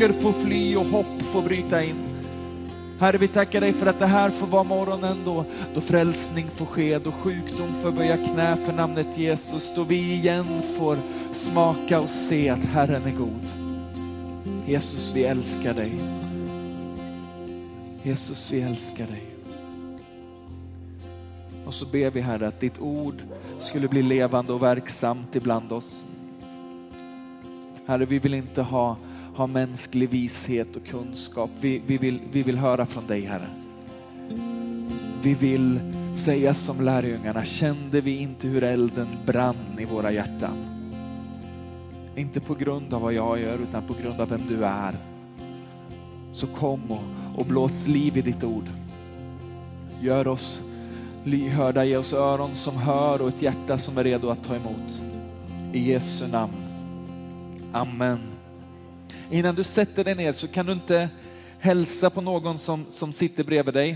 mörker får fly och hopp får bryta in. Herre, vi tackar dig för att det här får vara morgonen då, då frälsning får ske, då sjukdom får böja knä för namnet Jesus, då vi igen får smaka och se att Herren är god. Jesus, vi älskar dig. Jesus, vi älskar dig. Och så ber vi Herre att ditt ord skulle bli levande och verksamt ibland oss. Herre, vi vill inte ha, ha mänsklig vishet och kunskap. Vi, vi, vill, vi vill höra från dig Herre. Vi vill säga som lärjungarna, kände vi inte hur elden brann i våra hjärtan? Inte på grund av vad jag gör utan på grund av vem du är. Så kom och, och blås liv i ditt ord. Gör oss lyhörda, ge oss öron som hör och ett hjärta som är redo att ta emot. I Jesu namn. Amen. Innan du sätter dig ner så kan du inte hälsa på någon som, som sitter bredvid dig.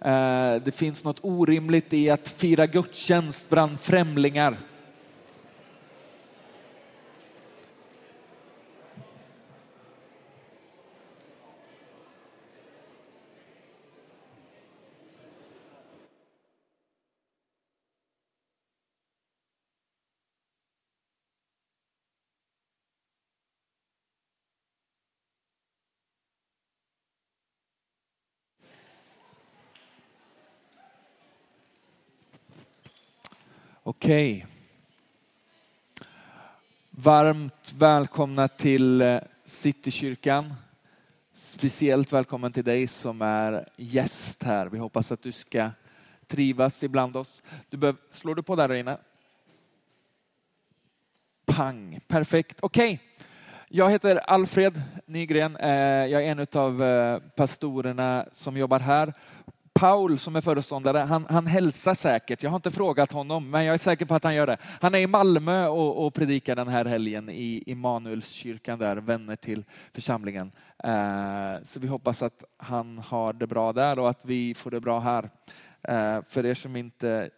Eh, det finns något orimligt i att fira gudstjänst bland främlingar. Okej. Varmt välkomna till eh, Citykyrkan. Speciellt välkommen till dig som är gäst här. Vi hoppas att du ska trivas ibland oss. Du behöver, slår du på där inne? Pang, perfekt. Okej. Jag heter Alfred Nygren. Eh, jag är en av eh, pastorerna som jobbar här Paul som är föreståndare, han, han hälsar säkert. Jag har inte frågat honom, men jag är säker på att han gör det. Han är i Malmö och, och predikar den här helgen i Immanuelskyrkan där, vänner till församlingen. Eh, så vi hoppas att han har det bra där och att vi får det bra här. Eh, för er som inte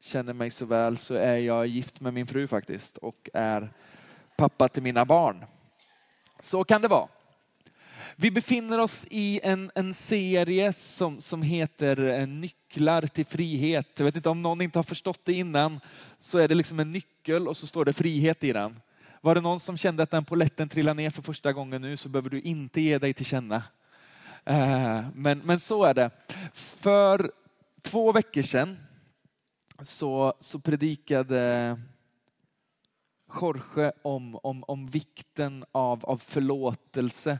känner mig så väl så är jag gift med min fru faktiskt och är pappa till mina barn. Så kan det vara. Vi befinner oss i en, en serie som, som heter eh, Nycklar till frihet. Jag vet inte om någon inte har förstått det innan, så är det liksom en nyckel och så står det frihet i den. Var det någon som kände att den poletten trillade ner för första gången nu så behöver du inte ge dig till känna. Eh, men, men så är det. För två veckor sedan så, så predikade Jorge om, om, om vikten av, av förlåtelse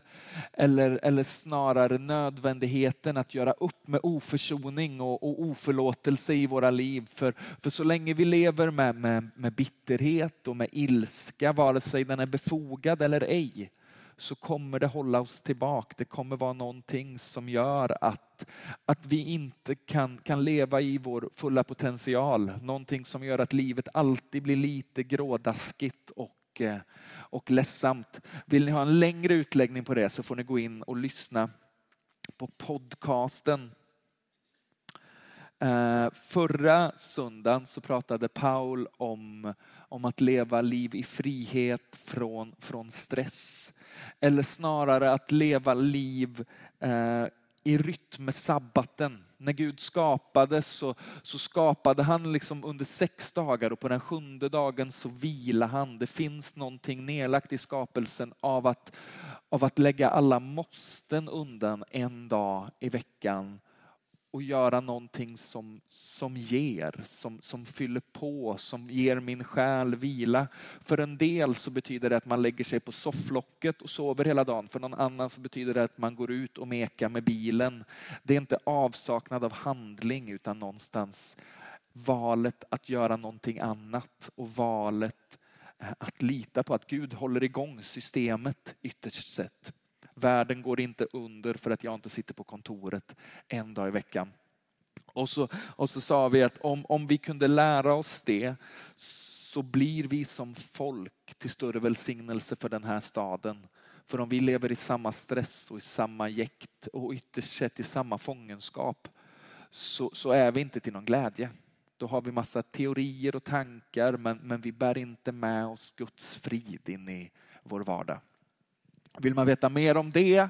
eller, eller snarare nödvändigheten att göra upp med oförsoning och, och oförlåtelse i våra liv. För, för så länge vi lever med, med, med bitterhet och med ilska, vare sig den är befogad eller ej, så kommer det hålla oss tillbaka. Det kommer vara någonting som gör att, att vi inte kan, kan leva i vår fulla potential. Någonting som gör att livet alltid blir lite grådaskigt och, eh, och ledsamt. Vill ni ha en längre utläggning på det så får ni gå in och lyssna på podcasten. Eh, förra söndagen så pratade Paul om, om att leva liv i frihet från, från stress. Eller snarare att leva liv eh, i rytm med sabbaten. När Gud skapade så, så skapade han liksom under sex dagar och på den sjunde dagen så vilade han. Det finns någonting nedlagt i skapelsen av att, av att lägga alla måsten undan en dag i veckan och göra någonting som, som ger, som, som fyller på, som ger min själ vila. För en del så betyder det att man lägger sig på sofflocket och sover hela dagen. För någon annan så betyder det att man går ut och mekar med bilen. Det är inte avsaknad av handling utan någonstans valet att göra någonting annat och valet eh, att lita på att Gud håller igång systemet ytterst sett. Världen går inte under för att jag inte sitter på kontoret en dag i veckan. Och så, och så sa vi att om, om vi kunde lära oss det så blir vi som folk till större välsignelse för den här staden. För om vi lever i samma stress och i samma jäkt och ytterst sett i samma fångenskap så, så är vi inte till någon glädje. Då har vi massa teorier och tankar men, men vi bär inte med oss Guds frid in i vår vardag. Vill man veta mer om det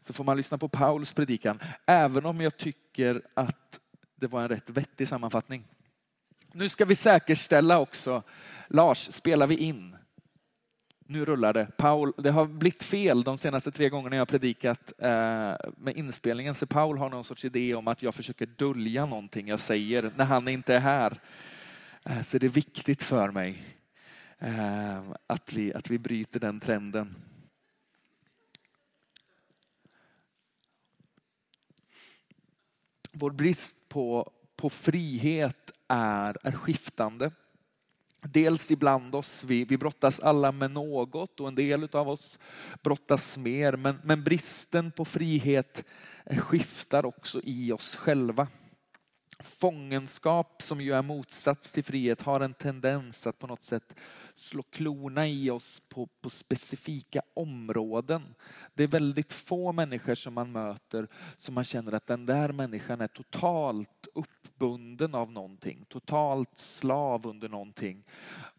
så får man lyssna på Paulus predikan, även om jag tycker att det var en rätt vettig sammanfattning. Nu ska vi säkerställa också, Lars, spelar vi in? Nu rullar det. Paul, det har blivit fel de senaste tre gångerna jag har predikat eh, med inspelningen, så Paul har någon sorts idé om att jag försöker dölja någonting jag säger när han inte är här. Eh, så det är viktigt för mig eh, att, vi, att vi bryter den trenden. Vår brist på, på frihet är, är skiftande. Dels ibland oss, vi, vi brottas alla med något och en del av oss brottas mer. Men, men bristen på frihet skiftar också i oss själva. Fångenskap som ju är motsats till frihet har en tendens att på något sätt slå klorna i oss på, på specifika områden. Det är väldigt få människor som man möter som man känner att den där människan är totalt uppbunden av någonting, totalt slav under någonting.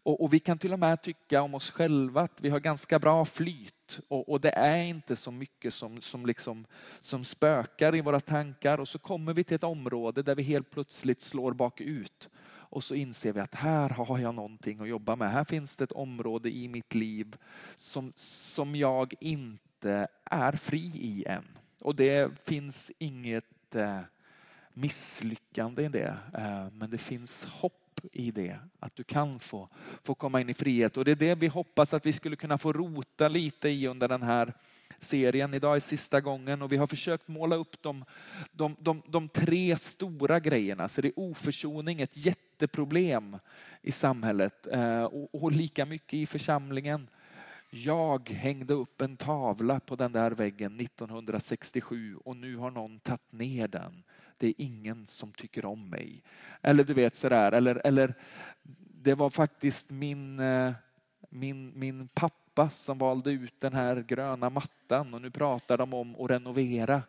Och, och vi kan till och med tycka om oss själva att vi har ganska bra flyt och, och det är inte så mycket som, som, liksom, som spökar i våra tankar och så kommer vi till ett område där vi helt plötsligt slår bakut och så inser vi att här har jag någonting att jobba med. Här finns det ett område i mitt liv som, som jag inte är fri i än. Och det finns inget eh, misslyckande i det, eh, men det finns hopp i det, att du kan få, få komma in i frihet. Och det är det vi hoppas att vi skulle kunna få rota lite i under den här serien. Idag är sista gången och vi har försökt måla upp de, de, de, de tre stora grejerna. Så det är oförsoning, ett jätteproblem i samhället eh, och, och lika mycket i församlingen. Jag hängde upp en tavla på den där väggen 1967 och nu har någon tagit ner den. Det är ingen som tycker om mig. Eller du vet sådär, eller, eller det var faktiskt min, eh, min, min pappa pappa som valde ut den här gröna mattan och nu pratar de om att renovera.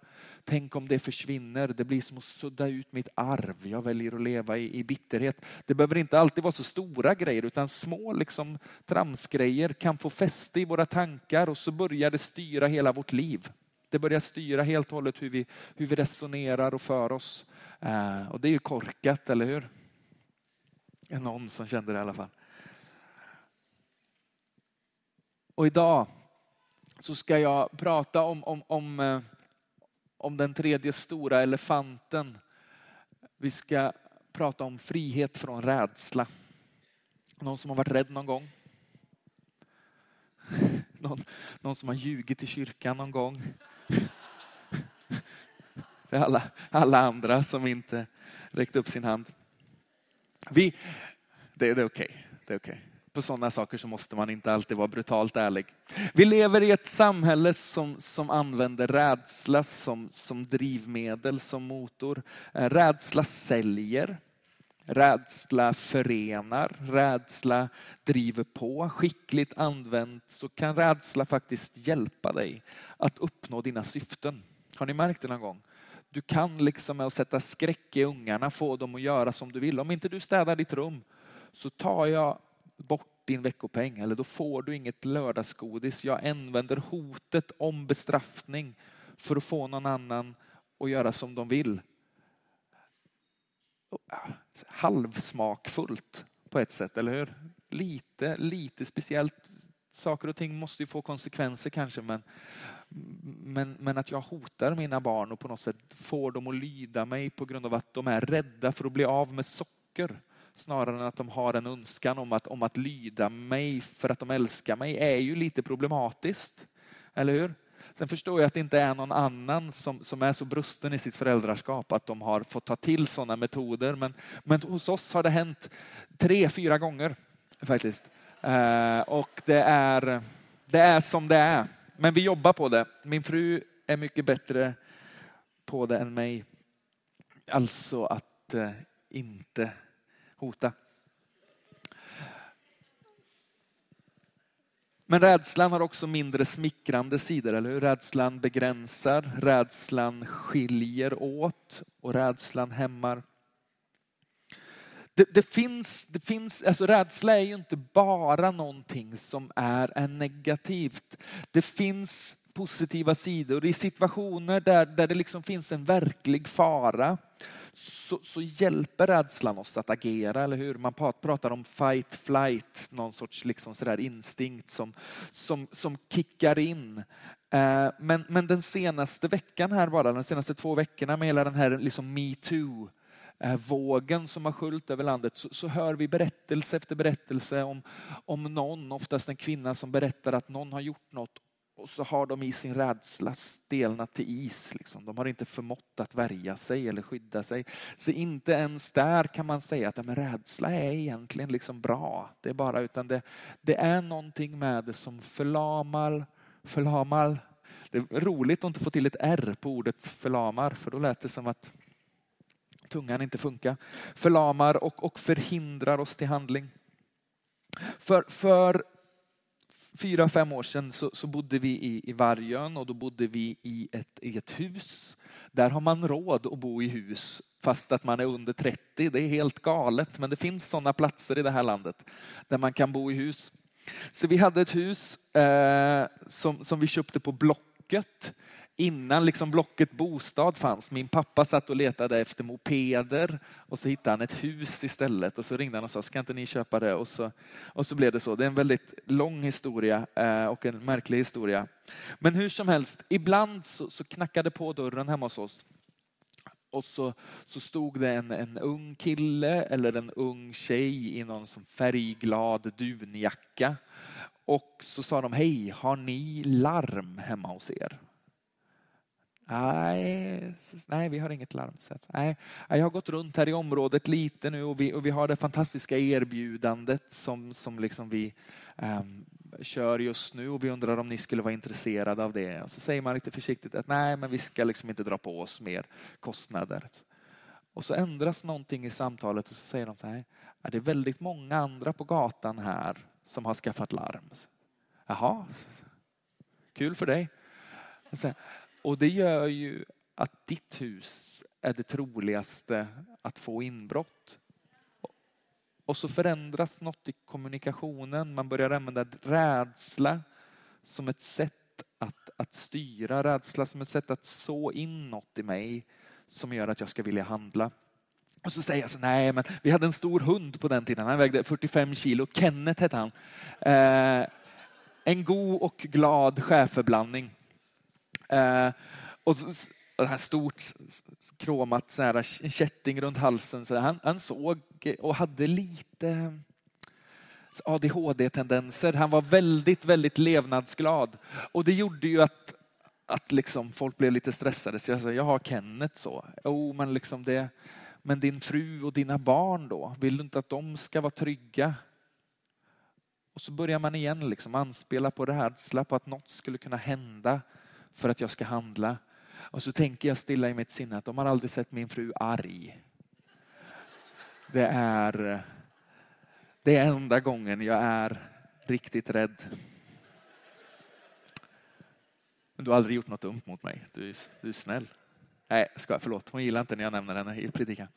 Tänk om det försvinner, det blir som att sudda ut mitt arv. Jag väljer att leva i, i bitterhet. Det behöver inte alltid vara så stora grejer utan små liksom, tramsgrejer kan få fäste i våra tankar och så börjar det styra hela vårt liv. Det börjar styra helt och hållet hur vi, hur vi resonerar och för oss. Eh, och det är ju korkat, eller hur? Det är någon som kände det i alla fall. Och idag så ska jag prata om, om, om, eh, om den tredje stora elefanten. Vi ska prata om frihet från rädsla. Någon som har varit rädd någon gång? Någon, någon som har ljugit i kyrkan någon gång? Det är alla, alla andra som inte räckt upp sin hand. Vi, det, det är okej. Okay. Det är okay på sådana saker så måste man inte alltid vara brutalt ärlig. Vi lever i ett samhälle som, som använder rädsla som, som drivmedel, som motor. Eh, rädsla säljer. Rädsla förenar, rädsla driver på. Skickligt använt så kan rädsla faktiskt hjälpa dig att uppnå dina syften. Har ni märkt det någon gång? Du kan liksom med att sätta skräck i ungarna få dem att göra som du vill. Om inte du städar ditt rum så tar jag bort din veckopeng eller då får du inget lördagsgodis. Jag använder hotet om bestraffning för att få någon annan att göra som de vill. Halvsmakfullt på ett sätt, eller hur? Lite, lite speciellt. Saker och ting måste ju få konsekvenser kanske, men, men, men att jag hotar mina barn och på något sätt får dem att lyda mig på grund av att de är rädda för att bli av med socker snarare än att de har en önskan om att, om att lyda mig för att de älskar mig är ju lite problematiskt. Eller hur? Sen förstår jag att det inte är någon annan som, som är så brusten i sitt föräldraskap att de har fått ta till sådana metoder. Men, men hos oss har det hänt tre, fyra gånger faktiskt. Eh, och det är, det är som det är. Men vi jobbar på det. Min fru är mycket bättre på det än mig. Alltså att eh, inte hota. Men rädslan har också mindre smickrande sidor, eller hur? Rädslan begränsar, rädslan skiljer åt och rädslan hämmar. Det, det, finns, det finns, alltså rädsla är ju inte bara någonting som är, är negativt. Det finns positiva sidor. I situationer där, där det liksom finns en verklig fara så, så hjälper rädslan oss att agera, eller hur? Man pratar om fight, flight, någon sorts liksom sådär instinkt som, som, som kickar in. Eh, men, men den senaste veckan här bara, de senaste två veckorna med hela den här liksom metoo-vågen eh, som har sköljt över landet så, så, hör vi berättelse efter berättelse om, om någon, oftast en kvinna som berättar att någon har gjort något och så har de i sin rädsla stelnat till is. Liksom. De har inte förmått att värja sig eller skydda sig. Så inte ens där kan man säga att men rädsla är egentligen liksom bra. Det är bara, utan det, det är någonting med det som förlamar, förlamar. Det är roligt att inte få till ett R på ordet förlamar, för då lät det som att tungan inte funkar. Förlamar och, och förhindrar oss till handling. För, för fyra, fem år sedan så, så, bodde vi i, i Vargön och då bodde vi i ett, i ett hus. Där har man råd att bo i hus fast att man är under 30. Det är helt galet, men det finns sådana platser i det här landet där man kan bo i hus. Så vi hade ett hus eh, som, som vi köpte på Blocket innan liksom Blocket Bostad fanns. Min pappa satt och letade efter mopeder och så hittade han ett hus istället och så ringde han och sa, ska inte ni köpa det? Och så, och så blev det så. Det är en väldigt lång historia eh, och en märklig historia. Men hur som helst, ibland så, så knackade på dörren hemma hos oss och så, så stod det en, en ung kille eller en ung tjej i någon som färgglad dunjacka. Och så sa de, hej, har ni larm hemma hos er? Nej, nej, vi har inget larmsätt. Nej, jag har gått runt här i området lite nu och vi, och vi har det fantastiska erbjudandet som, som liksom vi um, kör just nu och vi undrar om ni skulle vara intresserade av det. Och så säger man lite försiktigt att nej, men vi ska liksom inte dra på oss mer kostnader. Och så ändras någonting i samtalet och så säger de så här, det är väldigt många andra på gatan här som har skaffat larm. Jaha, kul för dig. Och det gör ju att ditt hus är det troligaste att få inbrott. Och så förändras något i kommunikationen. Man börjar använda rädsla som ett sätt att, att styra, rädsla som ett sätt att så in något i mig som gör att jag ska vilja handla. Och så säger jag så nej men vi hade en stor hund på den tiden, han vägde 45 kilo, Kenneth hette han. Eh, en god och glad schäferblandning. Eh, och det här stort kromat så här, kätting runt halsen. Så han, han såg och hade lite ADHD-tendenser. Han var väldigt, väldigt levnadsglad. Och det gjorde ju att, att liksom folk blev lite stressade. Så jag sa, jag har Kenneth så. Oh, men, liksom det, men din fru och dina barn då? Vill du inte att de ska vara trygga? Och så börjar man igen liksom anspela på rädsla, på att något skulle kunna hända för att jag ska handla. Och så tänker jag stilla i mitt sinne att de har aldrig sett min fru arg. Det är det är enda gången jag är riktigt rädd. Men du har aldrig gjort något dumt mot mig. Du är, du är snäll. Nej, ska, förlåt. Hon gillar inte när jag nämner henne i predikan.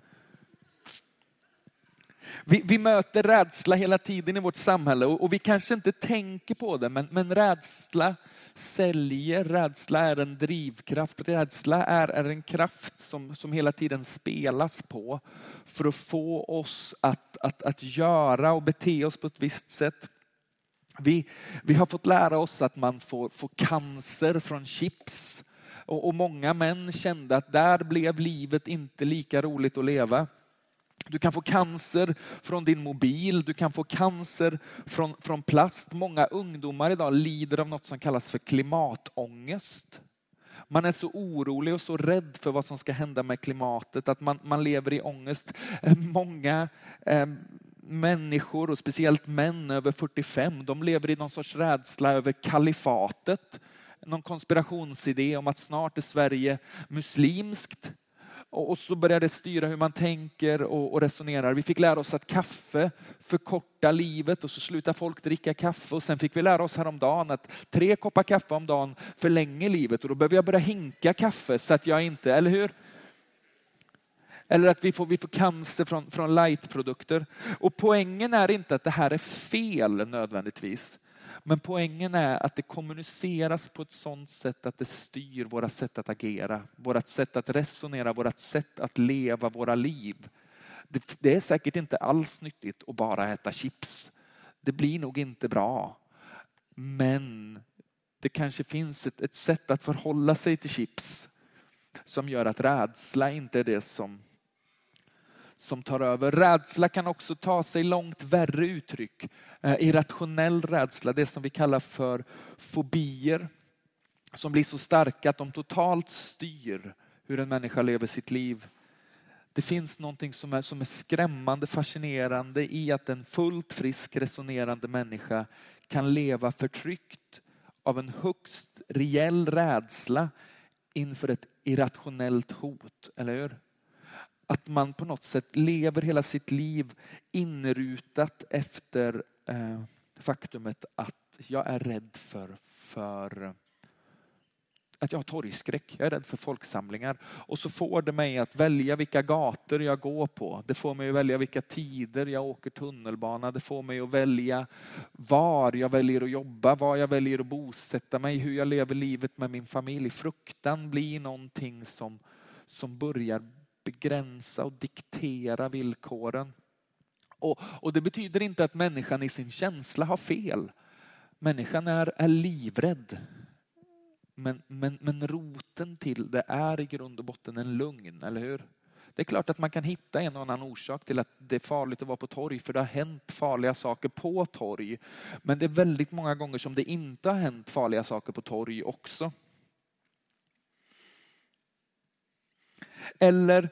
Vi, vi, möter rädsla hela tiden i vårt samhälle och, och vi kanske inte tänker på det, men, men rädsla säljer. Rädsla är en drivkraft. Rädsla är, är en kraft som, som hela tiden spelas på för att få oss att, att, att göra och bete oss på ett visst sätt. Vi, vi har fått lära oss att man får, får cancer från chips och, och många män kände att där blev livet inte lika roligt att leva. Du kan få cancer från din mobil, du kan få cancer från, från plast. Många ungdomar idag lider av något som kallas för klimatångest. Man är så orolig och så rädd för vad som ska hända med klimatet att man, man lever i ångest. Eh, många eh, människor och speciellt män över 45, de lever i någon sorts rädsla över kalifatet. Någon konspirationsidé om att snart är Sverige muslimskt. Och så börjar det styra hur man tänker och, resonerar. Vi fick lära oss att kaffe förkortar livet och så slutar folk dricka kaffe. Och sen fick vi lära oss häromdagen att tre koppar kaffe om dagen förlänger livet och då behöver jag börja hinka kaffe så att jag inte, eller hur? Eller att vi får, vi får cancer från, från lightprodukter. Och poängen är inte att det här är fel nödvändigtvis. Men poängen är att det kommuniceras på ett sådant sätt att det styr våra sätt att agera, vårt sätt att resonera, vårt sätt att leva våra liv. Det, det är säkert inte alls nyttigt att bara äta chips. Det blir nog inte bra. Men det kanske finns ett, ett sätt att förhålla sig till chips som gör att rädsla inte är det som, som tar över. Rädsla kan också ta sig långt värre uttryck. Eh, irrationell rädsla, det som vi kallar för fobier, som blir så starka att de totalt styr hur en människa lever sitt liv. Det finns någonting som är, som är skrämmande fascinerande i att en fullt frisk resonerande människa kan leva förtryckt av en högst reell rädsla inför ett irrationellt hot, eller hur? Att man på något sätt lever hela sitt liv inrutat efter eh, faktumet att jag är rädd för, för att jag har torgskräck. Jag är rädd för folksamlingar. Och så får det mig att välja vilka gator jag går på. Det får mig att välja vilka tider jag åker tunnelbana. Det får mig att välja var jag väljer att jobba, var jag väljer att bosätta mig, hur jag lever livet med min familj. Fruktan blir någonting som, som börjar begränsa och diktera villkoren. Och, och det betyder inte att människan i sin känsla har fel. Människan är, är livrädd. Men, men, men roten till det är i grund och botten en lugn, eller hur? Det är klart att man kan hitta en och annan orsak till att det är farligt att vara på torg, för det har hänt farliga saker på torg. Men det är väldigt många gånger som det inte har hänt farliga saker på torg också. Eller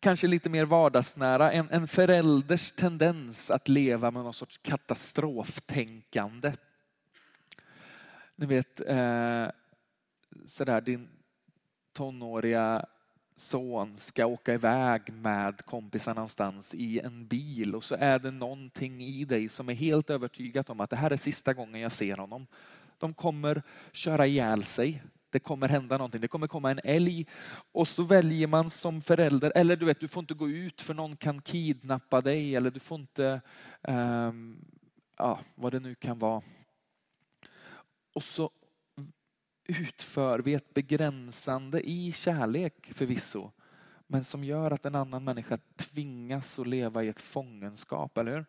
kanske lite mer vardagsnära, en, en förälders tendens att leva med någon sorts katastroftänkande. Ni vet, eh, sådär, din tonåriga son ska åka iväg med kompisar någonstans i en bil och så är det någonting i dig som är helt övertygat om att det här är sista gången jag ser honom. De kommer köra ihjäl sig. Det kommer hända någonting. Det kommer komma en älg och så väljer man som förälder, eller du vet, du får inte gå ut för någon kan kidnappa dig eller du får inte, um, ja, vad det nu kan vara. Och så utför vi ett begränsande i kärlek förvisso, men som gör att en annan människa tvingas att leva i ett fångenskap, eller hur?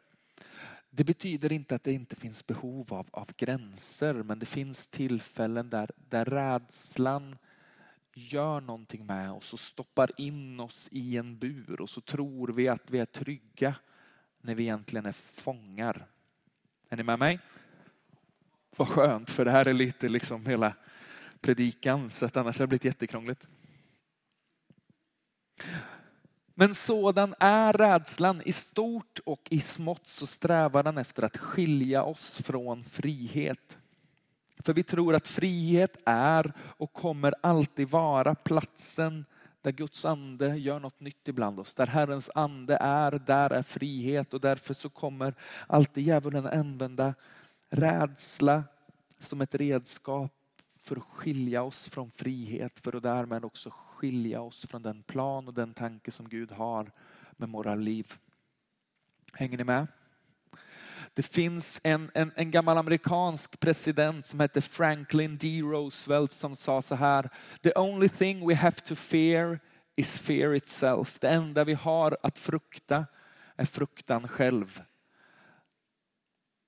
Det betyder inte att det inte finns behov av, av gränser, men det finns tillfällen där, där rädslan gör någonting med oss och stoppar in oss i en bur och så tror vi att vi är trygga när vi egentligen är fångar. Är ni med mig? Vad skönt, för det här är lite liksom hela predikan, så att annars hade det blivit jättekrångligt. Men sådan är rädslan. I stort och i smått så strävar den efter att skilja oss från frihet. För vi tror att frihet är och kommer alltid vara platsen där Guds ande gör något nytt ibland oss. Där Herrens ande är, där är frihet och därför så kommer alltid djävulen använda rädsla som ett redskap för att skilja oss från frihet, för att därmed också skilja oss från den plan och den tanke som Gud har med våra liv. Hänger ni med? Det finns en, en, en, gammal amerikansk president som hette Franklin D. Roosevelt som sa så här. The only thing we have to fear is fear itself. Det enda vi har att frukta är fruktan själv.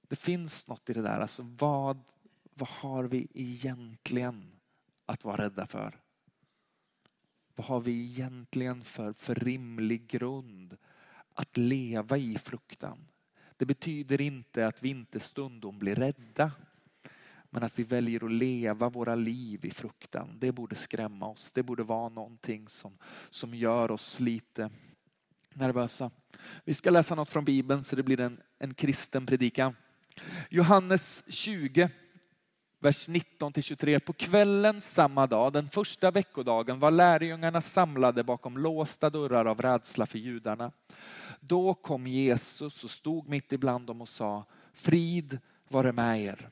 Det finns något i det där. Alltså vad vad har vi egentligen att vara rädda för? Vad har vi egentligen för, för rimlig grund att leva i fruktan? Det betyder inte att vi inte stundom blir rädda. Men att vi väljer att leva våra liv i fruktan, det borde skrämma oss. Det borde vara någonting som, som gör oss lite nervösa. Vi ska läsa något från Bibeln så det blir en, en kristen predikan. Johannes 20 vers 19 till 23. På kvällen samma dag, den första veckodagen, var lärjungarna samlade bakom låsta dörrar av rädsla för judarna. Då kom Jesus och stod mitt ibland dem och sa, frid vare med er.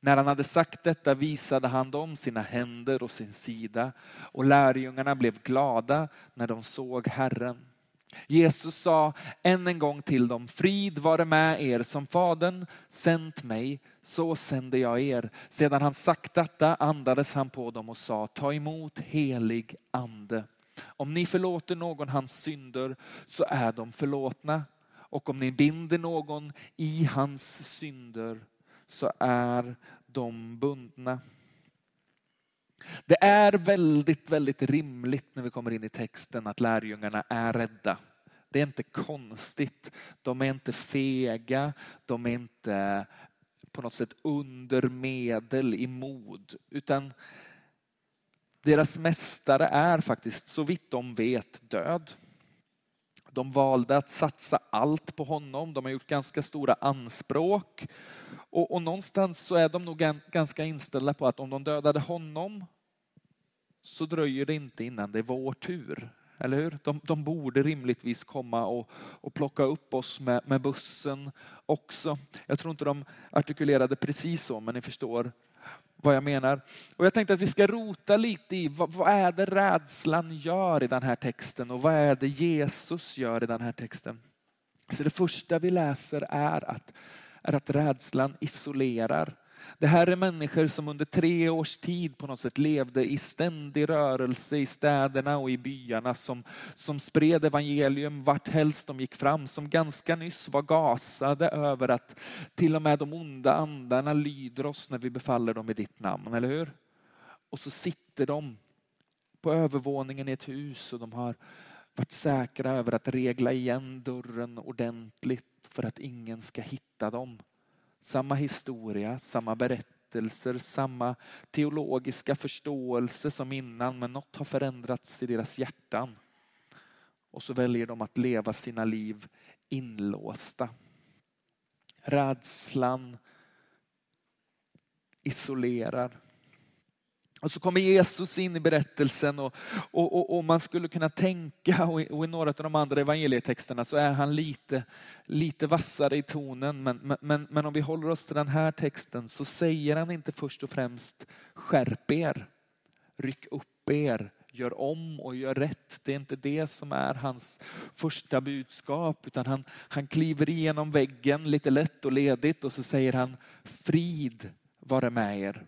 När han hade sagt detta visade han dem sina händer och sin sida och lärjungarna blev glada när de såg Herren. Jesus sa än en gång till dem, frid vare med er som Fadern sänt mig, så sänder jag er. Sedan han sagt detta andades han på dem och sa, ta emot helig ande. Om ni förlåter någon hans synder så är de förlåtna. Och om ni binder någon i hans synder så är de bundna. Det är väldigt, väldigt rimligt när vi kommer in i texten att lärjungarna är rädda. Det är inte konstigt. De är inte fega, de är inte på något sätt undermedel i mod, utan deras mästare är faktiskt, så vitt de vet, död. De valde att satsa allt på honom. De har gjort ganska stora anspråk. Och, och någonstans så är de nog ganska inställda på att om de dödade honom så dröjer det inte innan det är vår tur. Eller hur? De, de borde rimligtvis komma och, och plocka upp oss med, med bussen också. Jag tror inte de artikulerade precis så, men ni förstår vad jag menar. Och jag tänkte att vi ska rota lite i vad, vad, är det rädslan gör i den här texten och vad är det Jesus gör i den här texten. Så det första vi läser är att, är att rädslan isolerar. Det här är människor som under tre års tid på något sätt levde i ständig rörelse i städerna och i byarna som, som spred evangelium vart helst de gick fram, som ganska nyss var gasade över att till och med de onda andarna lyder oss när vi befaller dem i ditt namn, eller hur? Och så sitter de på övervåningen i ett hus och de har varit säkra över att regla igen dörren ordentligt för att ingen ska hitta dem. Samma historia, samma berättelser, samma teologiska förståelse som innan, men något har förändrats i deras hjärtan. Och så väljer de att leva sina liv inlåsta. Rädslan isolerar. Och så kommer Jesus in i berättelsen och, och, och, och man skulle kunna tänka, och i, och i, några av de andra evangelietexterna så är han lite, lite vassare i tonen. Men, men, men om vi håller oss till den här texten så säger han inte först och främst skärp er, ryck upp er, gör om och gör rätt. Det är inte det som är hans första budskap utan han, han kliver igenom väggen lite lätt och ledigt och så säger han frid vare med er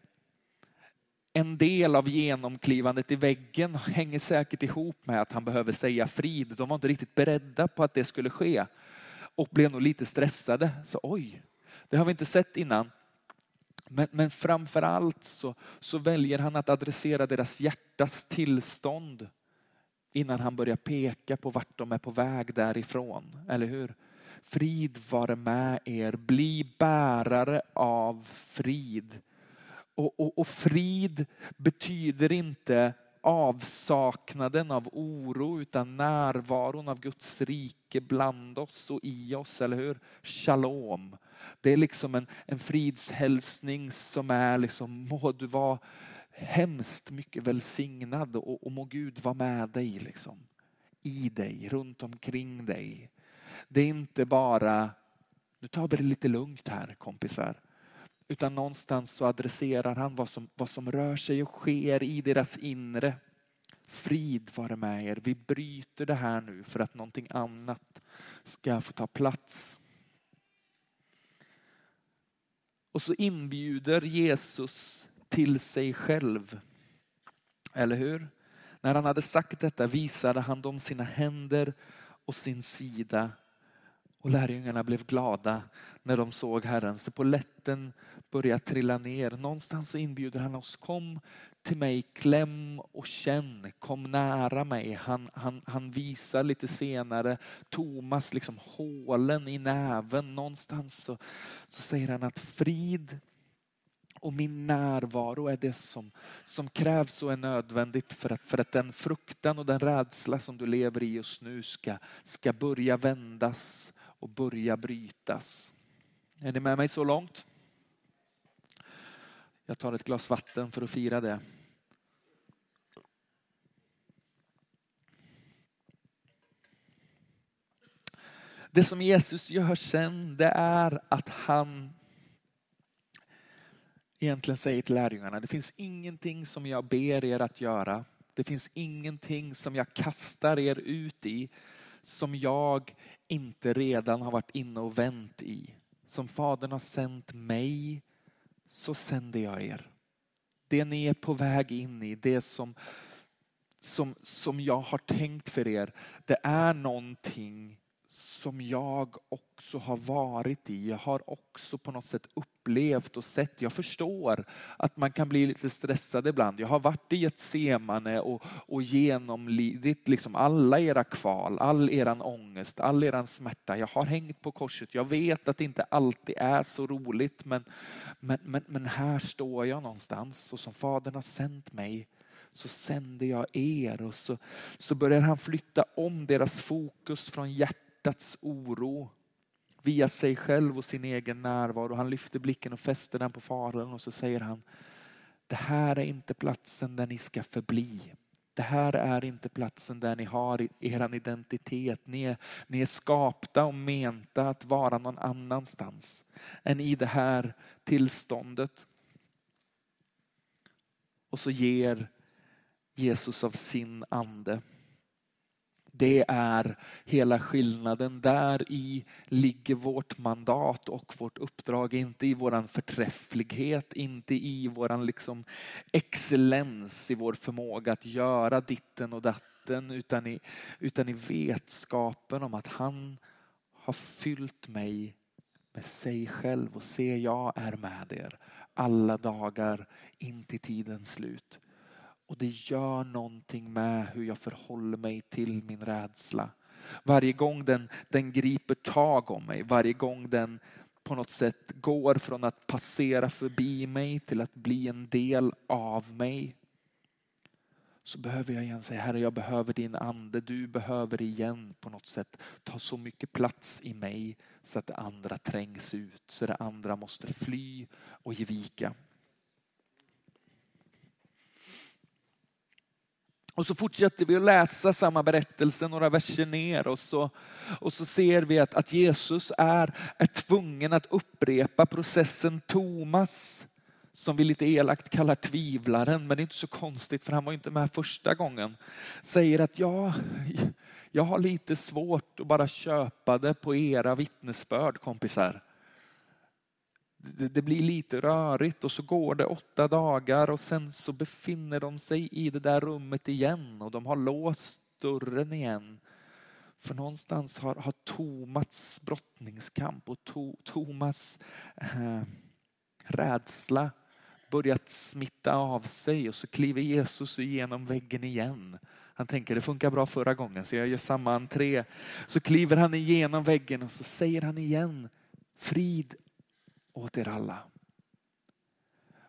en del av genomklivandet i väggen hänger säkert ihop med att han behöver säga frid. De var inte riktigt beredda på att det skulle ske och blev nog lite stressade. Så oj, det har vi inte sett innan. Men, men framför allt så, så väljer han att adressera deras hjärtas tillstånd innan han börjar peka på vart de är på väg därifrån. Eller hur? Frid vare med er, bli bärare av frid. Och, och, och frid betyder inte avsaknaden av oro utan närvaron av Guds rike bland oss och i oss, eller hur? Shalom. Det är liksom en, en fridshälsning som är liksom, må du vara hemskt mycket välsignad och, och må Gud vara med dig. Liksom. I dig, runt omkring dig. Det är inte bara, nu tar vi det lite lugnt här kompisar. Utan någonstans så adresserar han vad som, vad som rör sig och sker i deras inre. Frid vare med er. Vi bryter det här nu för att någonting annat ska få ta plats. Och så inbjuder Jesus till sig själv. Eller hur? När han hade sagt detta visade han dem sina händer och sin sida och lärjungarna blev glada när de såg Herren. Så på lätten börjar trilla ner. Någonstans så inbjuder han oss. Kom till mig, kläm och känn. Kom nära mig. Han, han, han visar lite senare Thomas liksom hålen i näven. Någonstans så, så säger han att frid och min närvaro är det som, som krävs och är nödvändigt för att, för att den fruktan och den rädsla som du lever i just nu ska, ska börja vändas och börja brytas. Är ni med mig så långt? Jag tar ett glas vatten för att fira det. Det som Jesus gör sen, det är att han egentligen säger till lärjungarna, det finns ingenting som jag ber er att göra. Det finns ingenting som jag kastar er ut i som jag inte redan har varit inne och vänt i. Som Fadern har sänt mig, så sänder jag er. Det ni är på väg in i, det som, som, som jag har tänkt för er, det är någonting som jag också har varit i. Jag har också på något sätt upplevt och sett. Jag förstår att man kan bli lite stressad ibland. Jag har varit i ett semane och, och genomlidit liksom alla era kval, all eran ångest, all eran smärta. Jag har hängt på korset. Jag vet att det inte alltid är så roligt men, men, men, men här står jag någonstans och som Fadern har sänt mig så sänder jag er och så, så börjar han flytta om deras fokus från hjärtat hjärtats oro via sig själv och sin egen närvaro. Han lyfter blicken och fäster den på Fadern och så säger han, det här är inte platsen där ni ska förbli. Det här är inte platsen där ni har er identitet. Ni är, ni är skapta och menta att vara någon annanstans än i det här tillståndet. Och så ger Jesus av sin ande det är hela skillnaden. Där i ligger vårt mandat och vårt uppdrag. Inte i våran förträfflighet, inte i våran liksom excellens i vår förmåga att göra ditten och datten. Utan i, utan i vetskapen om att han har fyllt mig med sig själv och se jag är med er alla dagar in till tidens slut. Och det gör någonting med hur jag förhåller mig till min rädsla. Varje gång den, den griper tag om mig, varje gång den på något sätt går från att passera förbi mig till att bli en del av mig. Så behöver jag igen säga, Herre jag behöver din ande, du behöver igen på något sätt ta så mycket plats i mig så att det andra trängs ut, så det andra måste fly och ge vika. Och så fortsätter vi att läsa samma berättelse några verser ner och så, och så ser vi att, att Jesus är, är tvungen att upprepa processen Thomas som vi lite elakt kallar tvivlaren, men det är inte så konstigt för han var inte med första gången. Säger att ja, jag har lite svårt att bara köpa det på era vittnesbörd kompisar det blir lite rörigt och så går det åtta dagar och sen så befinner de sig i det där rummet igen och de har låst dörren igen. För någonstans har, har Tomas brottningskamp och to, Tomas eh, rädsla börjat smitta av sig och så kliver Jesus igenom väggen igen. Han tänker det funkar bra förra gången så jag gör samma entré. Så kliver han igenom väggen och så säger han igen Frid åt er alla.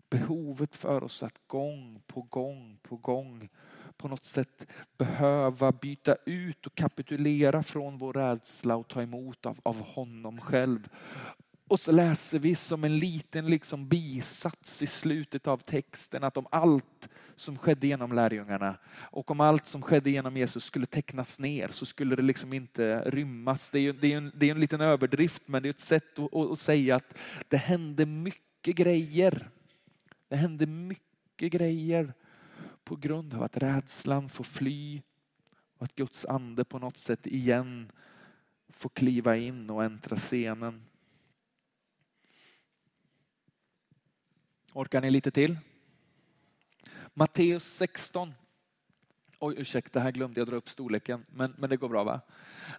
Behovet för oss att gång på gång på gång på något sätt behöva byta ut och kapitulera från vår rädsla och ta emot av, av honom själv. Och så läser vi som en liten liksom bisats i slutet av texten att om allt som skedde genom lärjungarna och om allt som skedde genom Jesus skulle tecknas ner så skulle det liksom inte rymmas. Det är ju, det är en, det är en liten överdrift men det är ett sätt att, att säga att det hände mycket grejer. Det hände mycket grejer på grund av att rädslan får fly och att Guds ande på något sätt igen får kliva in och äntra scenen. Orkar ni lite till? Matteus 16. Oj, ursäkta, här glömde jag dra upp storleken, men, men det går bra va?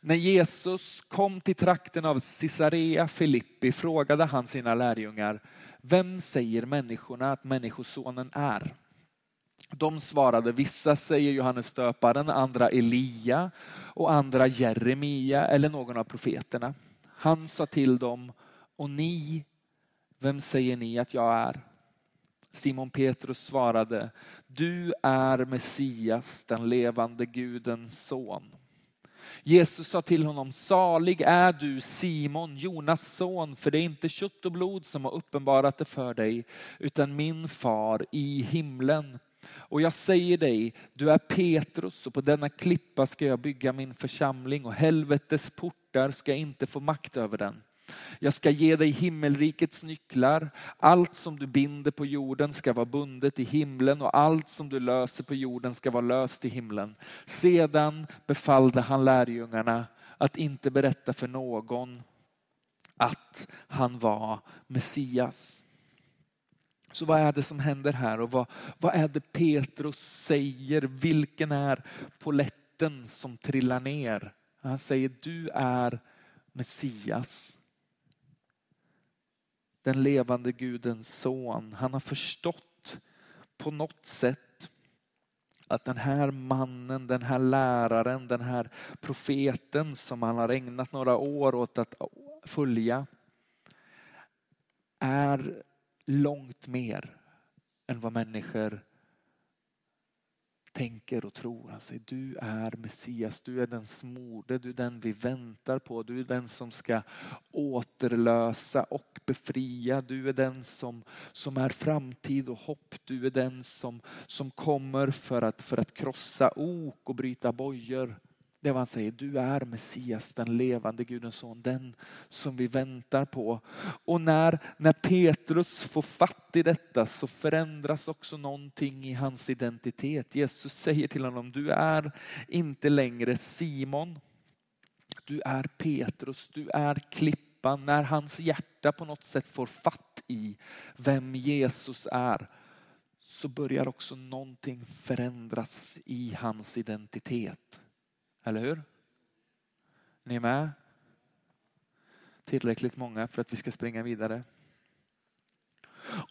När Jesus kom till trakten av Caesarea Filippi frågade han sina lärjungar, vem säger människorna att människosonen är? De svarade, vissa säger Johannes döparen, andra Elia och andra Jeremia eller någon av profeterna. Han sa till dem, och ni, vem säger ni att jag är? Simon Petrus svarade, du är Messias, den levande Gudens son. Jesus sa till honom, salig är du Simon, Jonas son, för det är inte kött och blod som har uppenbarat det för dig, utan min far i himlen. Och jag säger dig, du är Petrus och på denna klippa ska jag bygga min församling och helvetets portar ska inte få makt över den. Jag ska ge dig himmelrikets nycklar. Allt som du binder på jorden ska vara bundet i himlen och allt som du löser på jorden ska vara löst i himlen. Sedan befallde han lärjungarna att inte berätta för någon att han var Messias. Så vad är det som händer här och vad, vad är det Petrus säger? Vilken är poletten som trillar ner? Han säger du är Messias. Den levande Gudens son. Han har förstått på något sätt att den här mannen, den här läraren, den här profeten som han har ägnat några år åt att följa är långt mer än vad människor tänker och tror. Han säger du är Messias, du är den smorde, du är den vi väntar på, du är den som ska återlösa och befria. Du är den som, som är framtid och hopp. Du är den som, som kommer för att, för att krossa ok och bryta bojor. Det är vad han säger, du är Messias, den levande Gudens son, den som vi väntar på. Och när, när Petrus får fatt i detta så förändras också någonting i hans identitet. Jesus säger till honom, du är inte längre Simon, du är Petrus, du är klippan. När hans hjärta på något sätt får fatt i vem Jesus är så börjar också någonting förändras i hans identitet. Eller hur? Ni är med? Tillräckligt många för att vi ska springa vidare.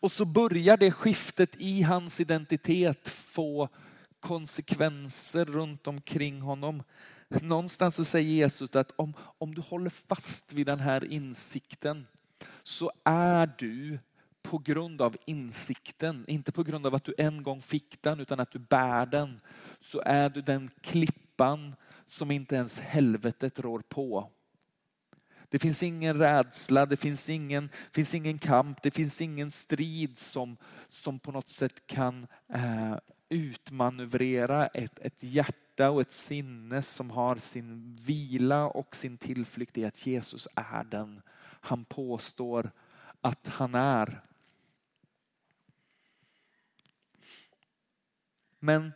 Och så börjar det skiftet i hans identitet få konsekvenser runt omkring honom. Någonstans så säger Jesus att om, om du håller fast vid den här insikten så är du på grund av insikten, inte på grund av att du en gång fick den utan att du bär den, så är du den klippan som inte ens helvetet rår på. Det finns ingen rädsla, det finns ingen, finns ingen kamp, det finns ingen strid som, som på något sätt kan eh, utmanövrera ett, ett hjärta och ett sinne som har sin vila och sin tillflykt i att Jesus är den han påstår att han är. Men,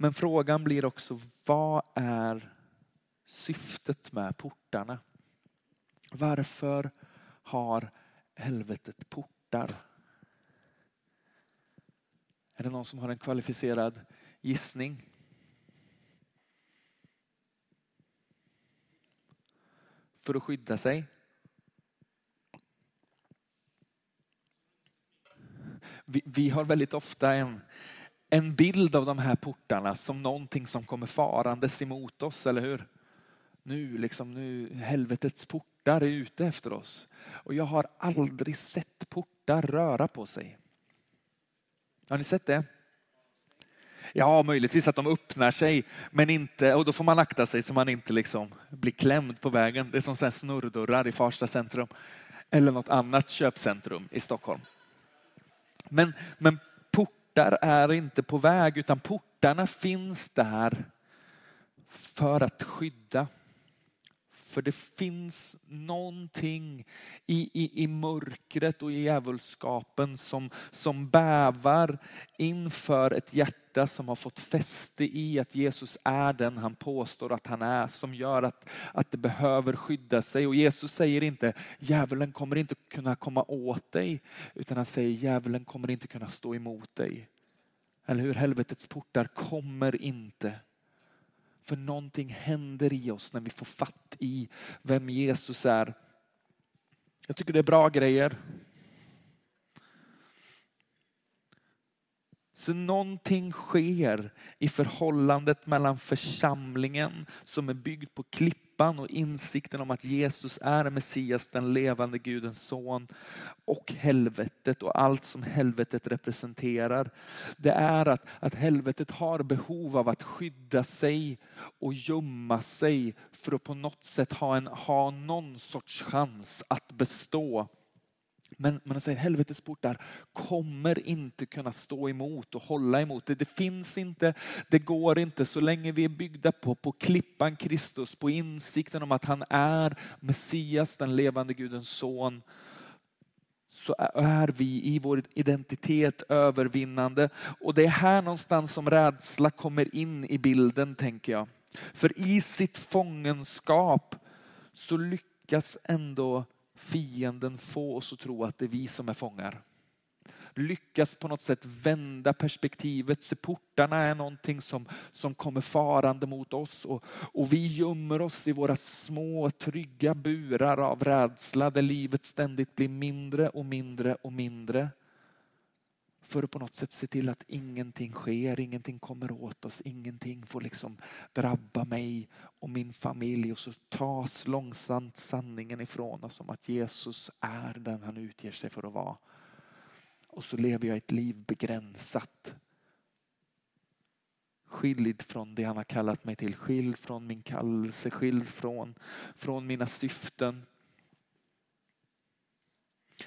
men frågan blir också, vad är syftet med portarna? Varför har helvetet portar? Är det någon som har en kvalificerad gissning? För att skydda sig? Vi, vi har väldigt ofta en, en bild av de här portarna som någonting som kommer farandes emot oss, eller hur? Nu, liksom, nu helvetets portar är ute efter oss. Och jag har aldrig sett portar röra på sig. Har ni sett det? Ja, möjligtvis att de öppnar sig, men inte, och då får man akta sig så man inte liksom blir klämd på vägen. Det är som så snurrdörrar i Farsta centrum eller något annat köpcentrum i Stockholm. Men, men portar är inte på väg utan portarna finns där för att skydda. För det finns någonting i, i, i mörkret och i djävulskapen som, som bävar inför ett hjärta som har fått fäste i att Jesus är den han påstår att han är. Som gör att, att det behöver skydda sig. Och Jesus säger inte djävulen kommer inte kunna komma åt dig. Utan han säger djävulen kommer inte kunna stå emot dig. Eller hur? Helvetets portar kommer inte för någonting händer i oss när vi får fatt i vem Jesus är. Jag tycker det är bra grejer. Så någonting sker i förhållandet mellan församlingen som är byggd på klippan och insikten om att Jesus är Messias, den levande Gudens son och helvetet och allt som helvetet representerar. Det är att, att helvetet har behov av att skydda sig och gömma sig för att på något sätt ha, en, ha någon sorts chans att bestå. Men man säger helvetets portar kommer inte kunna stå emot och hålla emot det. Det finns inte, det går inte så länge vi är byggda på, på klippan Kristus, på insikten om att han är Messias, den levande Gudens son så är vi i vår identitet övervinnande. Och det är här någonstans som rädsla kommer in i bilden tänker jag. För i sitt fångenskap så lyckas ändå fienden få oss att tro att det är vi som är fångar. Lyckas på något sätt vända perspektivet, se portarna är någonting som, som kommer farande mot oss och, och vi gömmer oss i våra små trygga burar av rädsla där livet ständigt blir mindre och mindre och mindre för att på något sätt se till att ingenting sker, ingenting kommer åt oss, ingenting får liksom drabba mig och min familj och så tas långsamt sanningen ifrån oss om att Jesus är den han utger sig för att vara. Och så lever jag ett liv begränsat. Skild från det han har kallat mig till, skild från min kallelse, skild från, från mina syften.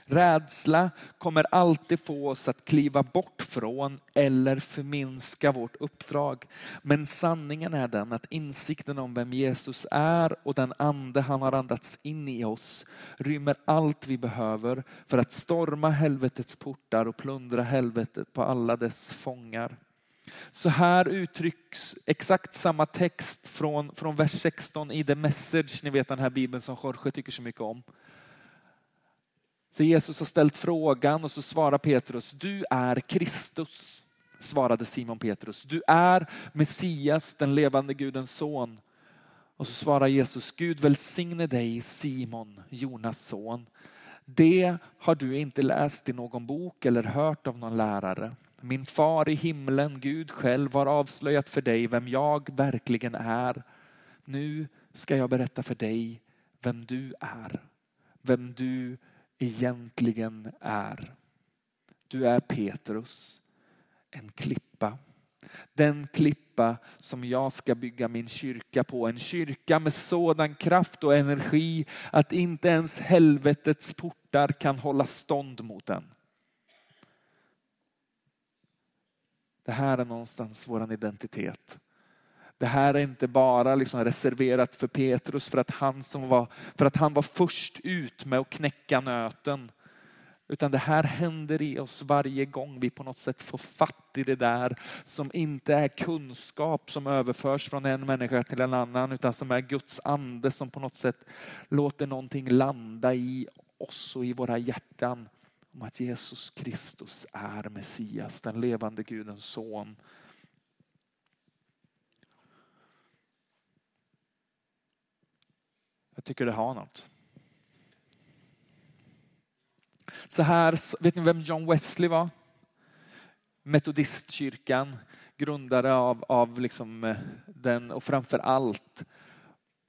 Rädsla kommer alltid få oss att kliva bort från eller förminska vårt uppdrag. Men sanningen är den att insikten om vem Jesus är och den ande han har andats in i oss rymmer allt vi behöver för att storma helvetets portar och plundra helvetet på alla dess fångar. Så här uttrycks exakt samma text från, från vers 16 i The Message, ni vet den här bibeln som Jorge tycker så mycket om. Så Jesus har ställt frågan och så svarar Petrus, du är Kristus, svarade Simon Petrus. Du är Messias, den levande Gudens son. Och så svarar Jesus, Gud välsigne dig Simon, Jonas son. Det har du inte läst i någon bok eller hört av någon lärare. Min far i himlen, Gud själv, har avslöjat för dig vem jag verkligen är. Nu ska jag berätta för dig vem du är. Vem du egentligen är. Du är Petrus, en klippa. Den klippa som jag ska bygga min kyrka på. En kyrka med sådan kraft och energi att inte ens helvetets portar kan hålla stånd mot den. Det här är någonstans vår identitet. Det här är inte bara liksom reserverat för Petrus för att, han som var, för att han var först ut med att knäcka nöten. Utan det här händer i oss varje gång vi på något sätt får fatt i det där som inte är kunskap som överförs från en människa till en annan utan som är Guds ande som på något sätt låter någonting landa i oss och i våra hjärtan om att Jesus Kristus är Messias, den levande Gudens son Jag tycker det har något. Så här, vet ni vem John Wesley var? Metodistkyrkan, grundare av, av liksom eh, den och framför allt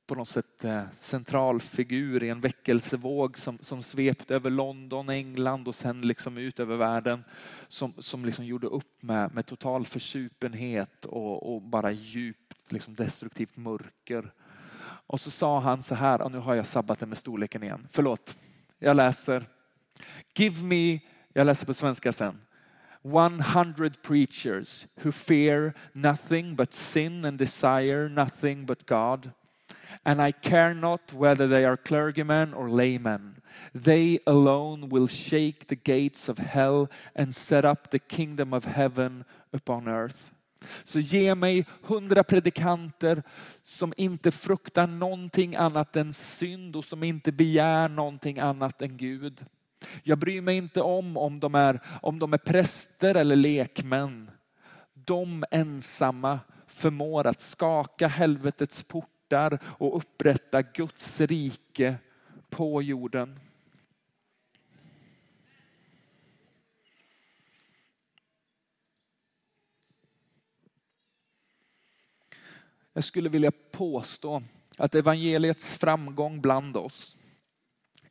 på något sätt eh, centralfigur i en väckelsevåg som, som svepte över London, England och sen liksom ut över världen. Som, som liksom gjorde upp med, med total försupenhet och, och bara djupt liksom destruktivt mörker. Och så sa han så här, och nu har jag sabbat det med storleken igen. Förlåt, jag läser. Give me, jag läser på svenska sen. 100 preachers who fear nothing but sin and desire nothing but God. And I care not whether they are clergymen or laymen. They alone will shake the gates of hell and set up the kingdom of heaven upon earth. Så ge mig hundra predikanter som inte fruktar någonting annat än synd och som inte begär någonting annat än Gud. Jag bryr mig inte om om de är, om de är präster eller lekmän. De ensamma förmår att skaka helvetets portar och upprätta Guds rike på jorden. Jag skulle vilja påstå att evangeliets framgång bland oss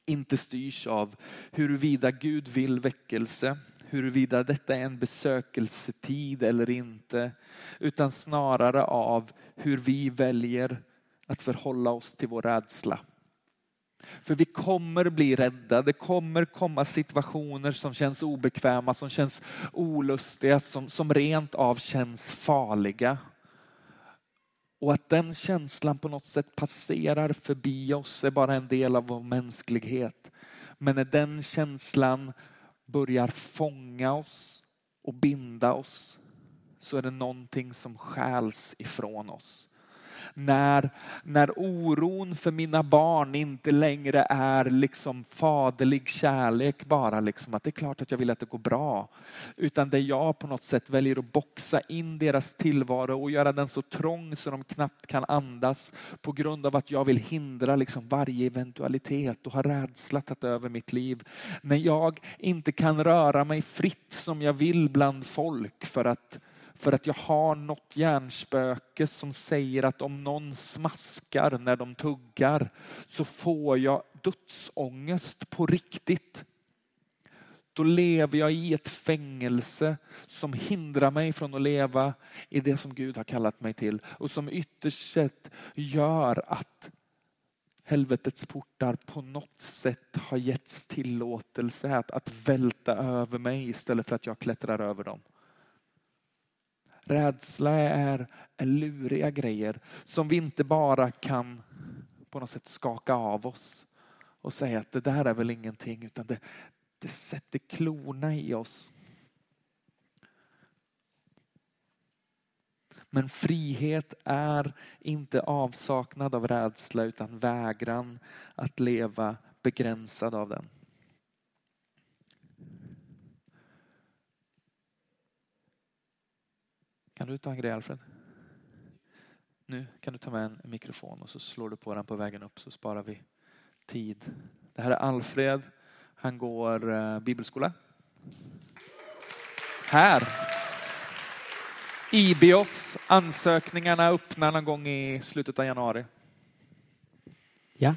inte styrs av huruvida Gud vill väckelse, huruvida detta är en besökelsetid eller inte, utan snarare av hur vi väljer att förhålla oss till vår rädsla. För vi kommer bli rädda. Det kommer komma situationer som känns obekväma, som känns olustiga, som, som rent av känns farliga. Och att den känslan på något sätt passerar förbi oss är bara en del av vår mänsklighet. Men när den känslan börjar fånga oss och binda oss så är det någonting som skäls ifrån oss när, när oron för mina barn inte längre är liksom faderlig kärlek bara, liksom att det är klart att jag vill att det går bra. Utan där jag på något sätt väljer att boxa in deras tillvaro och göra den så trång så de knappt kan andas på grund av att jag vill hindra liksom varje eventualitet och har rädsla tagit över mitt liv. När jag inte kan röra mig fritt som jag vill bland folk för att för att jag har något hjärnspöke som säger att om någon smaskar när de tuggar så får jag dödsångest på riktigt. Då lever jag i ett fängelse som hindrar mig från att leva i det som Gud har kallat mig till och som ytterst sett gör att helvetets portar på något sätt har getts tillåtelse att, att välta över mig istället för att jag klättrar över dem. Rädsla är, är luriga grejer som vi inte bara kan på något sätt skaka av oss och säga att det där är väl ingenting utan det, det sätter klorna i oss. Men frihet är inte avsaknad av rädsla utan vägran att leva begränsad av den. Kan du ta en grej Alfred? Nu kan du ta med en mikrofon och så slår du på den på vägen upp så sparar vi tid. Det här är Alfred. Han går eh, bibelskola. Här. Ibios. Ansökningarna öppnar någon gång i slutet av januari. Ja.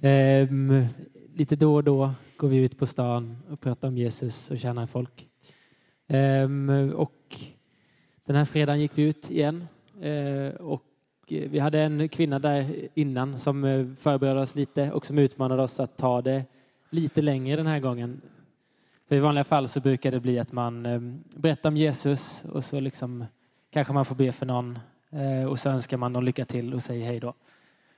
Ehm, lite då och då går vi ut på stan och pratar om Jesus och tjänar folk. Ehm, och den här fredagen gick vi ut igen eh, och eh, vi hade en kvinna där innan som eh, förberedde oss lite och som utmanade oss att ta det lite längre den här gången. För i vanliga fall så brukar det bli att man berättar om Jesus och så liksom kanske man får be för någon och så önskar man dem lycka till och säger hej då.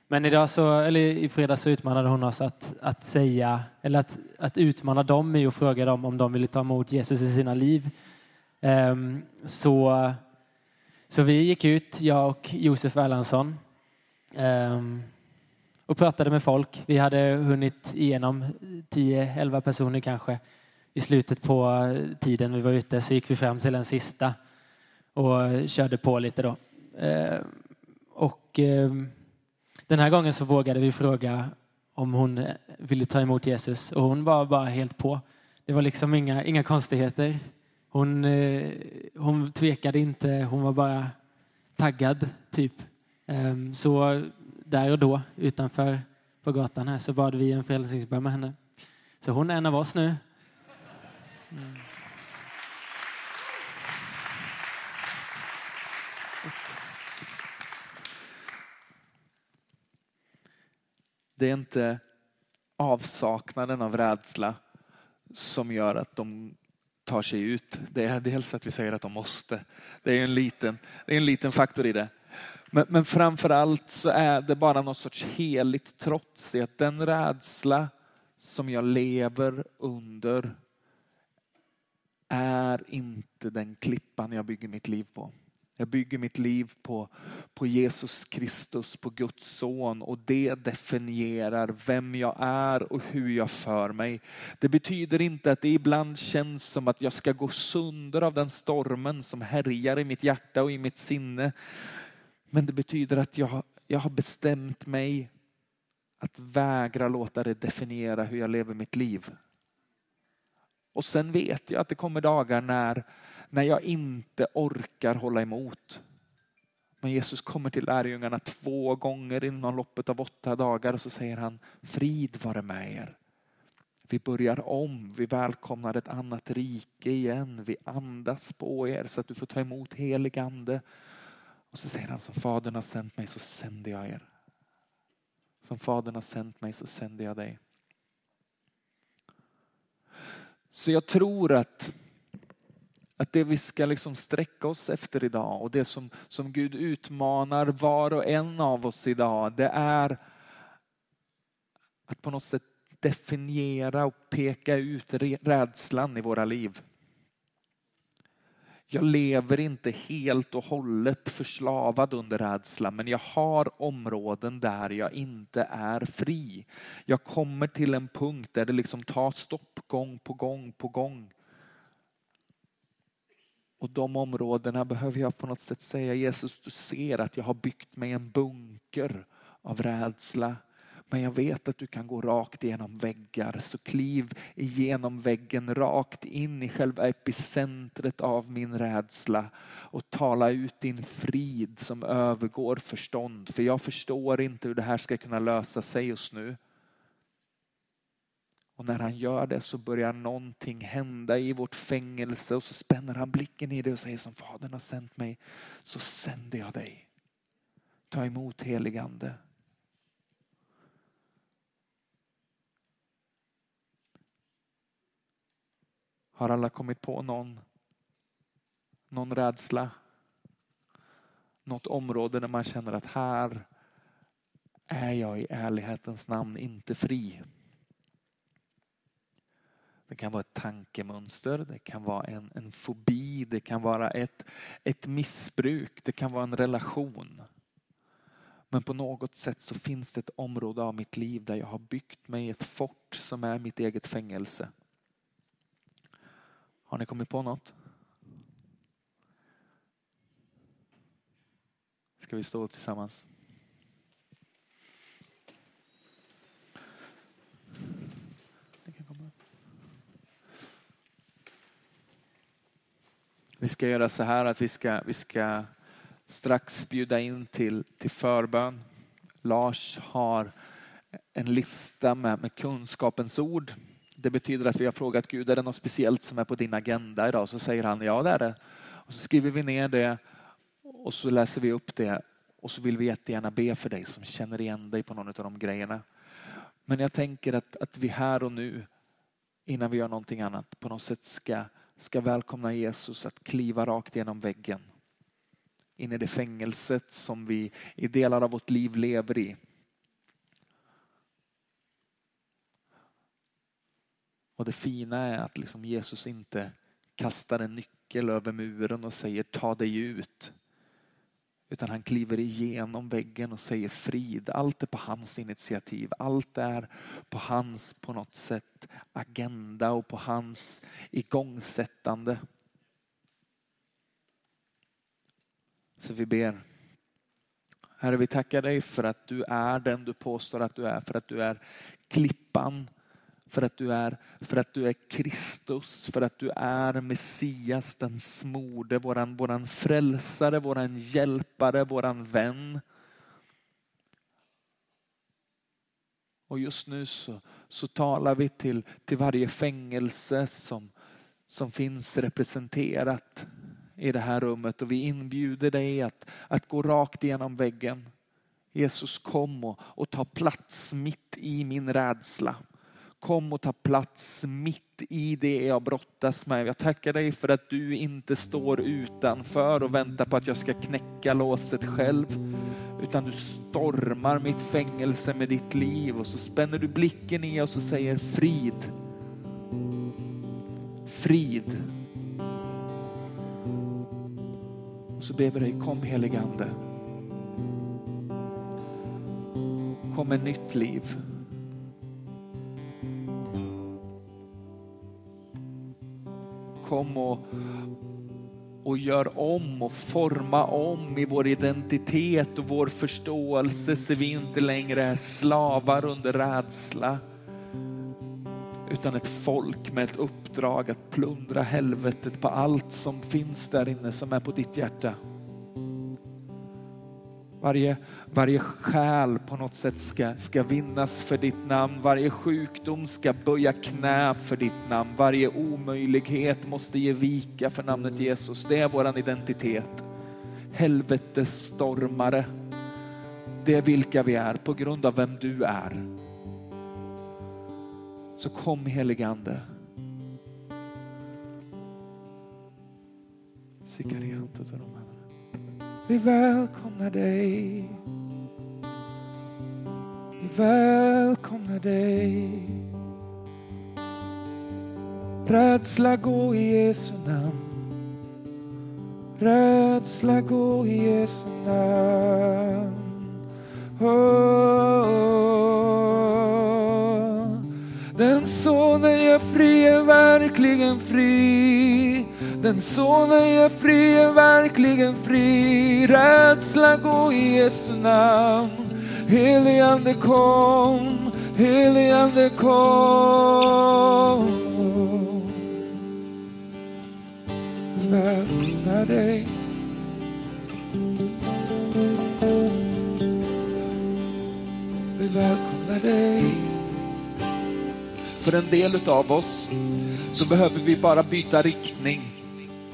Men idag så, eller i fredags så utmanade hon oss att, att säga, eller att, att utmana dem i och fråga dem om de ville ta emot Jesus i sina liv. Ehm, så, så vi gick ut, jag och Josef Erlandsson, ehm, och pratade med folk. Vi hade hunnit igenom 10-11 personer kanske. I slutet på tiden vi var ute så gick vi fram till den sista och körde på lite då. Ehm, och den här gången så vågade vi fråga om hon ville ta emot Jesus och hon var bara helt på. Det var liksom inga, inga konstigheter. Hon, eh, hon tvekade inte, hon var bara taggad typ. Ehm, så där och då utanför på gatan här så bad vi en frälsningsbön med henne. Så hon är en av oss nu. Mm. Det är inte avsaknaden av rädsla som gör att de tar sig ut. Det är dels att vi säger att de måste. Det är en liten, det är en liten faktor i det. Men, men framför allt så är det bara något sorts heligt trots i att den rädsla som jag lever under är inte den klippan jag bygger mitt liv på. Jag bygger mitt liv på, på Jesus Kristus, på Guds son och det definierar vem jag är och hur jag för mig. Det betyder inte att det ibland känns som att jag ska gå sönder av den stormen som härjar i mitt hjärta och i mitt sinne. Men det betyder att jag, jag har bestämt mig att vägra låta det definiera hur jag lever mitt liv. Och sen vet jag att det kommer dagar när när jag inte orkar hålla emot. Men Jesus kommer till lärjungarna två gånger inom loppet av åtta dagar och så säger han frid vare med er. Vi börjar om, vi välkomnar ett annat rike igen. Vi andas på er så att du får ta emot helig ande. Och så säger han som Fadern har sänt mig så sänder jag er. Som Fadern har sänt mig så sänder jag dig. Så jag tror att, att det vi ska liksom sträcka oss efter idag och det som, som Gud utmanar var och en av oss idag, det är att på något sätt definiera och peka ut rädslan i våra liv. Jag lever inte helt och hållet förslavad under rädsla, men jag har områden där jag inte är fri. Jag kommer till en punkt där det liksom tar stopp gång på gång på gång. Och de områdena behöver jag på något sätt säga Jesus, du ser att jag har byggt mig en bunker av rädsla, men jag vet att du kan gå rakt igenom väggar. Så kliv igenom väggen rakt in i själva epicentret av min rädsla och tala ut din frid som övergår förstånd. För jag förstår inte hur det här ska kunna lösa sig just nu. Och när han gör det så börjar någonting hända i vårt fängelse och så spänner han blicken i det och säger som Fadern har sänt mig så sänder jag dig. Ta emot heligande. Har alla kommit på någon, någon rädsla? Något område där man känner att här är jag i ärlighetens namn inte fri. Det kan vara ett tankemönster, det kan vara en, en fobi, det kan vara ett, ett missbruk, det kan vara en relation. Men på något sätt så finns det ett område av mitt liv där jag har byggt mig ett fort som är mitt eget fängelse. Har ni kommit på något? Ska vi stå upp tillsammans? Vi ska göra så här att vi ska, vi ska strax bjuda in till, till förbön. Lars har en lista med, med kunskapens ord det betyder att vi har frågat Gud, är det något speciellt som är på din agenda idag? Så säger han, ja det är det. Och så skriver vi ner det och så läser vi upp det och så vill vi jättegärna be för dig som känner igen dig på någon av de grejerna. Men jag tänker att, att vi här och nu, innan vi gör någonting annat, på något sätt ska, ska välkomna Jesus att kliva rakt genom väggen. In i det fängelset som vi i delar av vårt liv lever i. Och det fina är att liksom Jesus inte kastar en nyckel över muren och säger ta dig ut. Utan han kliver igenom väggen och säger frid. Allt är på hans initiativ. Allt är på hans på något sätt agenda och på hans igångsättande. Så vi ber. Herre, vi tackar dig för att du är den du påstår att du är. För att du är klippan för att du är, för att du är Kristus, för att du är Messias, den smorde, våran, våran frälsare, våran hjälpare, våran vän. Och just nu så, så talar vi till, till varje fängelse som, som finns representerat i det här rummet och vi inbjuder dig att, att gå rakt igenom väggen. Jesus kom och, och ta plats mitt i min rädsla. Kom och ta plats mitt i det jag brottas med. Jag tackar dig för att du inte står utanför och väntar på att jag ska knäcka låset själv. Utan du stormar mitt fängelse med ditt liv och så spänner du blicken i oss och säger frid. Frid. Och så ber vi dig, kom heligande. Kom med nytt liv. Kom och, och gör om och forma om i vår identitet och vår förståelse så vi inte längre är slavar under rädsla. Utan ett folk med ett uppdrag att plundra helvetet på allt som finns där inne som är på ditt hjärta. Varje, varje själ på något sätt ska, ska vinnas för ditt namn. Varje sjukdom ska böja knä för ditt namn. Varje omöjlighet måste ge vika för namnet Jesus. Det är vår identitet. Helvetesstormare. det är vilka vi är på grund av vem du är. Så kom helige Ande. Vi välkomnar dig. Vi välkomnar dig. Rädsla gå i Jesu namn. Rädsla gå i Jesu namn. Oh. Den sonen gör fri är verkligen fri. Den sonen gör fri är verkligen fri. Rädsla gå i Jesu namn. Heligande kom, heligande kom. Välkomna dig. Vi välkomnar dig. För en del av oss så behöver vi bara byta riktning.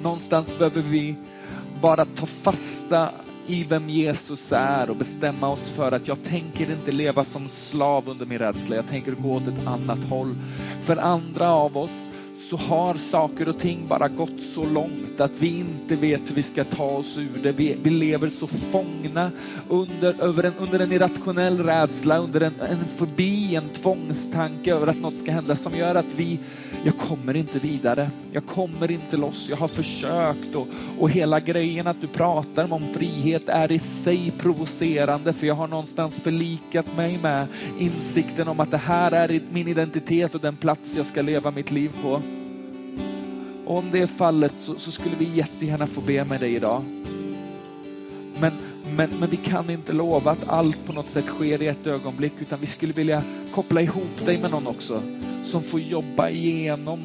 Någonstans behöver vi bara ta fasta i vem Jesus är och bestämma oss för att jag tänker inte leva som slav under min rädsla. Jag tänker gå åt ett annat håll. För andra av oss så har saker och ting bara gått så långt att vi inte vet hur vi ska ta oss ur det. Vi, vi lever så fångna under, över en, under en irrationell rädsla, under en, en fobi, en tvångstanke över att något ska hända som gör att vi, jag kommer inte vidare. Jag kommer inte loss. Jag har försökt och, och hela grejen att du pratar om frihet är i sig provocerande för jag har någonstans förlikat mig med insikten om att det här är min identitet och den plats jag ska leva mitt liv på. Och om det är fallet så, så, skulle vi jättegärna få be med dig idag. Men, men, men vi kan inte lova att allt på något sätt sker i ett ögonblick utan vi skulle vilja koppla ihop dig med någon också som får jobba igenom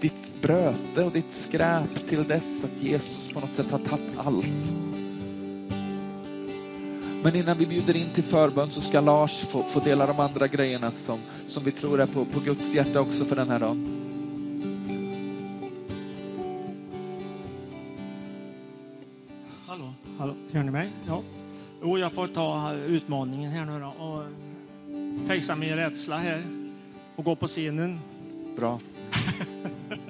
ditt bröte och ditt skräp till dess att Jesus på något sätt har tagit allt. Men innan vi bjuder in till förbön så ska Lars få, få dela de andra grejerna som, som vi tror är på, på Guds hjärta också för den här dagen. Hallå, hör ni mig? Ja. Jo, jag får ta utmaningen här nu då och fejsa min rädsla här och gå på scenen. Bra.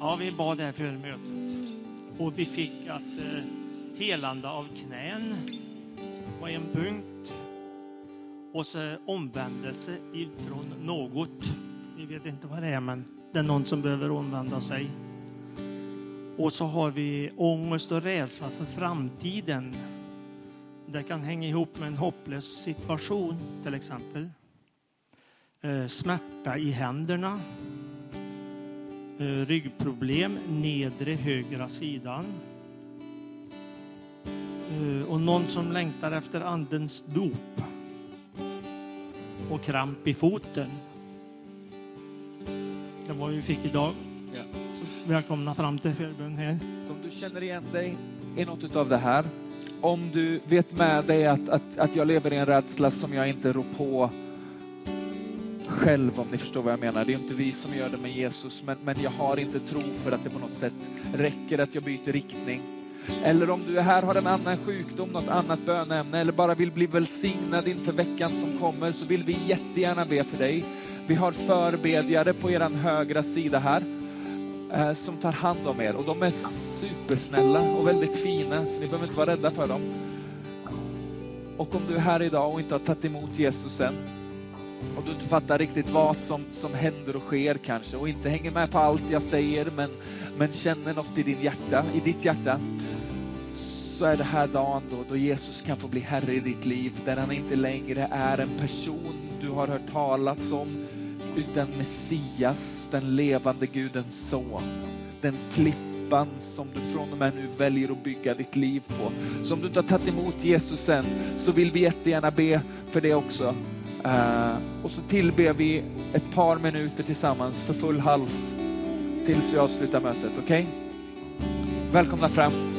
ja, vi bad här före mötet och vi fick att eh, helande av knän var en punkt och så omvändelse ifrån något. Vi vet inte vad det är, men det är någon som behöver omvända sig. Och så har vi ångest och rädsla för framtiden. Det kan hänga ihop med en hopplös situation till exempel. Eh, smärta i händerna. Eh, ryggproblem, nedre högra sidan. Eh, och någon som längtar efter andens dop. Och kramp i foten. Det var vad vi fick idag. Välkomna fram till förbön här. Om du känner igen dig i något av det här. Om du vet med dig att, att, att jag lever i en rädsla som jag inte rår på själv om ni förstår vad jag menar. Det är inte vi som gör det med Jesus, men, men jag har inte tro för att det på något sätt räcker att jag byter riktning. Eller om du är här har en annan sjukdom, något annat bönämne eller bara vill bli välsignad inför veckan som kommer så vill vi jättegärna be för dig. Vi har förbedjare på er högra sida här Eh, som tar hand om er och de är supersnälla och väldigt fina så ni behöver inte vara rädda för dem. Och om du är här idag och inte har tagit emot Jesus än och du inte fattar riktigt vad som, som händer och sker kanske och inte hänger med på allt jag säger men, men känner något i, din hjärta, i ditt hjärta så är det här dagen då, då Jesus kan få bli Herre i ditt liv där han inte längre är en person du har hört talas om utan Messias, den levande Gudens son. Den klippan som du från och med nu väljer att bygga ditt liv på. Så om du inte har tagit emot Jesus än så vill vi jättegärna be för det också. Uh, och så tillber vi ett par minuter tillsammans för full hals tills vi avslutar mötet. Okej? Okay? Välkomna fram.